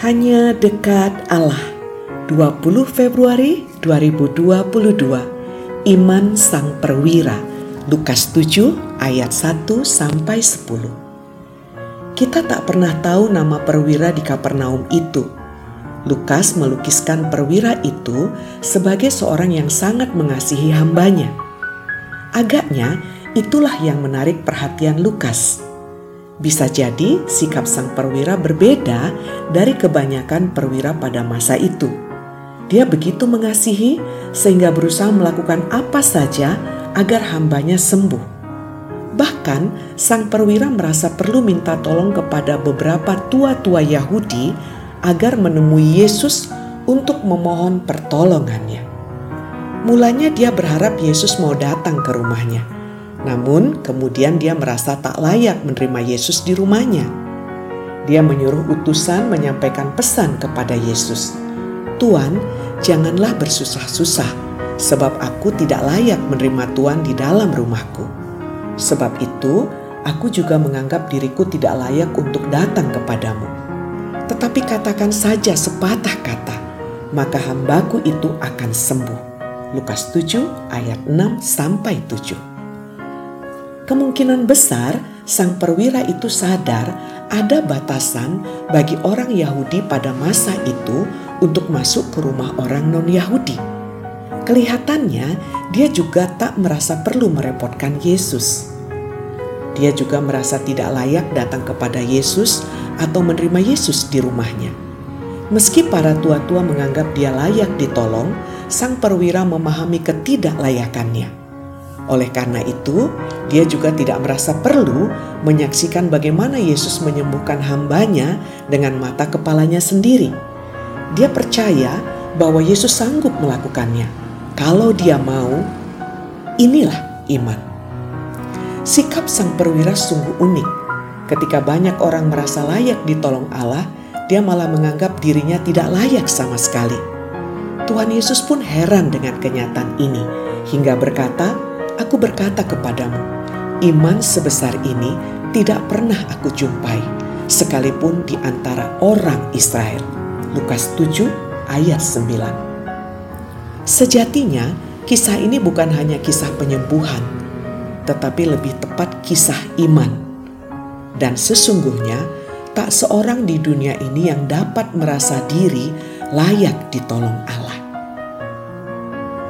Hanya dekat Allah. 20 Februari 2022. Iman Sang Perwira. Lukas 7 ayat 1 sampai 10. Kita tak pernah tahu nama perwira di Kapernaum itu. Lukas melukiskan perwira itu sebagai seorang yang sangat mengasihi hambanya. Agaknya itulah yang menarik perhatian Lukas. Bisa jadi sikap sang perwira berbeda dari kebanyakan perwira pada masa itu. Dia begitu mengasihi sehingga berusaha melakukan apa saja agar hambanya sembuh. Bahkan, sang perwira merasa perlu minta tolong kepada beberapa tua-tua Yahudi agar menemui Yesus untuk memohon pertolongannya. Mulanya dia berharap Yesus mau datang ke rumahnya. Namun kemudian dia merasa tak layak menerima Yesus di rumahnya. Dia menyuruh utusan menyampaikan pesan kepada Yesus. Tuan, janganlah bersusah-susah, sebab aku tidak layak menerima Tuhan di dalam rumahku. Sebab itu, aku juga menganggap diriku tidak layak untuk datang kepadamu. Tetapi katakan saja sepatah kata, maka hambaku itu akan sembuh. Lukas 7 ayat 6 sampai 7. Kemungkinan besar sang perwira itu sadar ada batasan bagi orang Yahudi pada masa itu untuk masuk ke rumah orang non-Yahudi. Kelihatannya dia juga tak merasa perlu merepotkan Yesus. Dia juga merasa tidak layak datang kepada Yesus atau menerima Yesus di rumahnya. Meski para tua-tua menganggap dia layak ditolong, sang perwira memahami ketidaklayakannya. Oleh karena itu, dia juga tidak merasa perlu menyaksikan bagaimana Yesus menyembuhkan hambanya dengan mata kepalanya sendiri. Dia percaya bahwa Yesus sanggup melakukannya. Kalau dia mau, inilah iman. Sikap sang perwira sungguh unik. Ketika banyak orang merasa layak ditolong Allah, dia malah menganggap dirinya tidak layak sama sekali. Tuhan Yesus pun heran dengan kenyataan ini, hingga berkata, "Aku berkata kepadamu, iman sebesar ini tidak pernah aku jumpai, sekalipun di antara orang Israel." Lukas 7 ayat 9. Sejatinya, kisah ini bukan hanya kisah penyembuhan, tetapi lebih tepat kisah iman. Dan sesungguhnya tak seorang di dunia ini yang dapat merasa diri layak ditolong Allah.